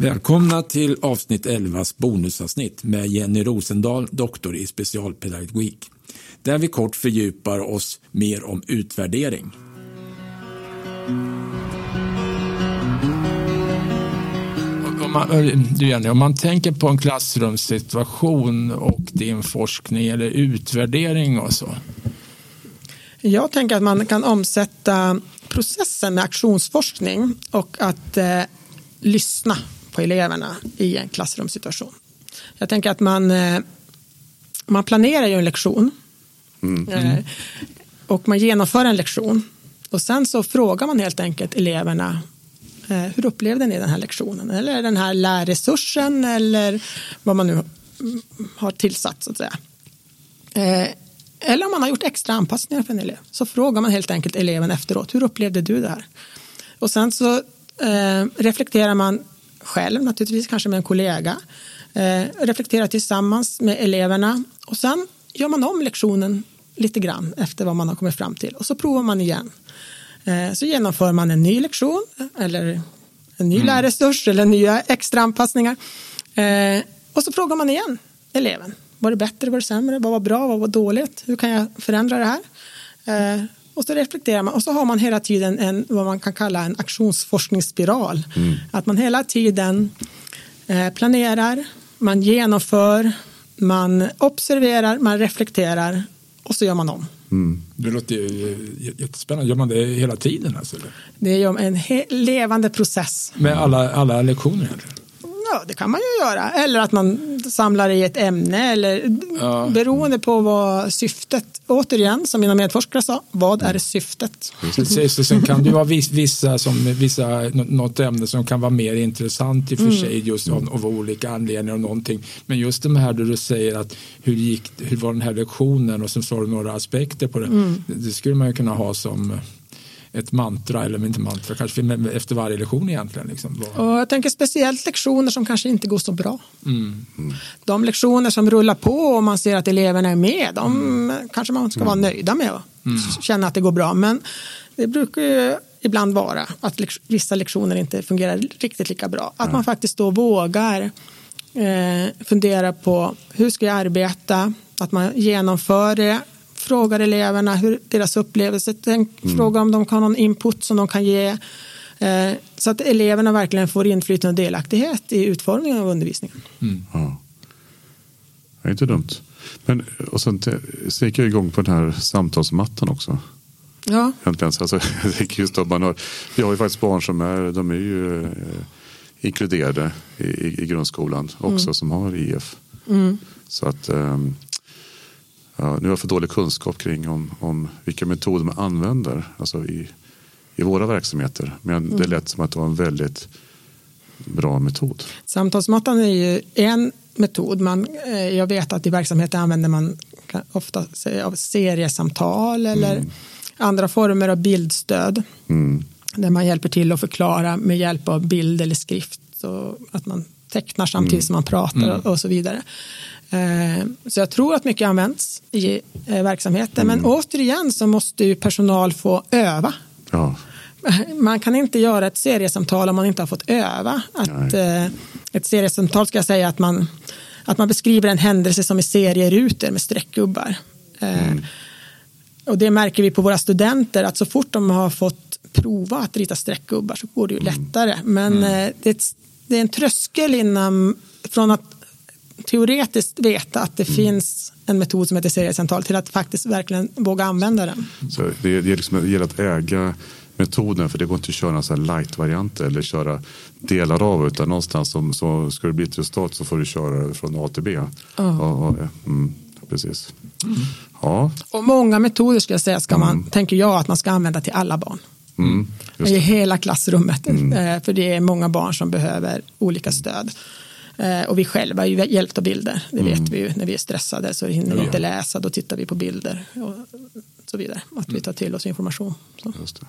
Välkomna till avsnitt 11 bonusavsnitt med Jenny Rosendahl, doktor i specialpedagogik, där vi kort fördjupar oss mer om utvärdering. Man, Jenny, om man tänker på en klassrumssituation och din forskning eller utvärdering och så. Jag tänker att man kan omsätta processen med aktionsforskning och att eh, lyssna på eleverna i en klassrumssituation. Jag tänker att man, eh, man planerar ju en lektion mm. Eh, och man genomför en lektion och sen så frågar man helt enkelt eleverna eh, Eh, hur upplevde ni den här lektionen eller den här lärresursen eller vad man nu har tillsatt så att säga. Eh, eller om man har gjort extra anpassningar för en elev så frågar man helt enkelt eleven efteråt hur upplevde du det här? Och sen så eh, reflekterar man själv naturligtvis, kanske med en kollega. Reflekterar tillsammans med eleverna och sen gör man om lektionen lite grann efter vad man har kommit fram till och så provar man igen. Eh, så genomför man en ny lektion eller en ny mm. lärresurs eller nya extra anpassningar. Eh, och så frågar man igen eleven. Var det bättre, var det sämre, vad var bra, vad var dåligt, hur kan jag förändra det här? Eh, och så reflekterar man och så har man hela tiden en, vad man kan kalla en aktionsforskningsspiral. Mm. Att man hela tiden planerar, man genomför, man observerar, man reflekterar och så gör man om. Mm. Det låter jättespännande. Gör man det hela tiden? Alltså, Det är en levande process. Med alla, alla lektioner? Egentligen. Ja, det kan man ju göra. Eller att man samlar i ett ämne eller ja. beroende på vad syftet, återigen som mina medforskare sa, vad är syftet? Precis, sen kan det vara vissa, som, vissa, något ämne som kan vara mer intressant i och för mm. sig just av, av, olika anledningar och någonting. Men just det här där du säger att hur, gick, hur var den här lektionen och sen har du några aspekter på det. Mm. Det skulle man ju kunna ha som ett mantra, eller inte mantra, kanske efter varje lektion egentligen. Liksom. Och jag tänker speciellt lektioner som kanske inte går så bra. Mm. Mm. De lektioner som rullar på och man ser att eleverna är med, de mm. kanske man ska vara mm. nöjda med och mm. känna att det går bra. Men det brukar ju ibland vara att vissa lektioner inte fungerar riktigt lika bra. Att man faktiskt då vågar eh, fundera på hur ska jag arbeta, att man genomför det frågar eleverna hur deras upplevelse, tänk, mm. fråga om de kan ha någon input som de kan ge. Eh, så att eleverna verkligen får inflytande och delaktighet i utformningen av undervisningen. Mm. Ja. Det är inte dumt. Men, och sen så gick jag igång på den här samtalsmattan också. Ja. Alltså, just då man har, vi har ju faktiskt barn som är, de är ju eh, inkluderade i, i, grundskolan också mm. som har IF. Mm. Så att um, nu har jag för dålig kunskap kring om, om vilka metoder man använder alltså i, i våra verksamheter. Men mm. det lät som att det var en väldigt bra metod. Samtalsmattan är ju en metod. Man, eh, jag vet att i verksamheter använder man ofta av seriesamtal eller mm. andra former av bildstöd. Mm. Där man hjälper till att förklara med hjälp av bild eller skrift. Så att man tecknar samtidigt mm. som man pratar mm. och så vidare. Eh, så jag tror att mycket används i eh, verksamheten. Men mm. återigen så måste ju personal få öva. Ja. Man kan inte göra ett seriesamtal om man inte har fått öva. Att, eh, ett seriesamtal ska jag säga att man, att man beskriver en händelse som i serierutor med streckgubbar. Mm. Och det märker vi på våra studenter att så fort de har fått prova att rita streckgubbar så går det ju mm. lättare. Men mm. det, det är en tröskel innan, från att teoretiskt veta att det mm. finns en metod som heter seriesamtal till att faktiskt verkligen våga använda den. Så det, det, liksom, det gäller att äga metoden för det går inte att köra så light-varianter eller köra delar av utan någonstans som, så ska det bli ett resultat så får du köra från A till B. Oh. Ja, ja, mm, precis. Mm. Ja. Och många metoder ska jag säga ska man, mm. tänker jag att man ska använda till alla barn. I hela klassrummet. Mm. Eh, för det är många barn som behöver olika stöd. Eh, och vi själva är ju hjälpta av bilder. Det vet mm. vi ju. När vi är stressade så hinner vi inte läsa. Då tittar vi på bilder och så vidare. Att vi mm. tar till oss information. Så.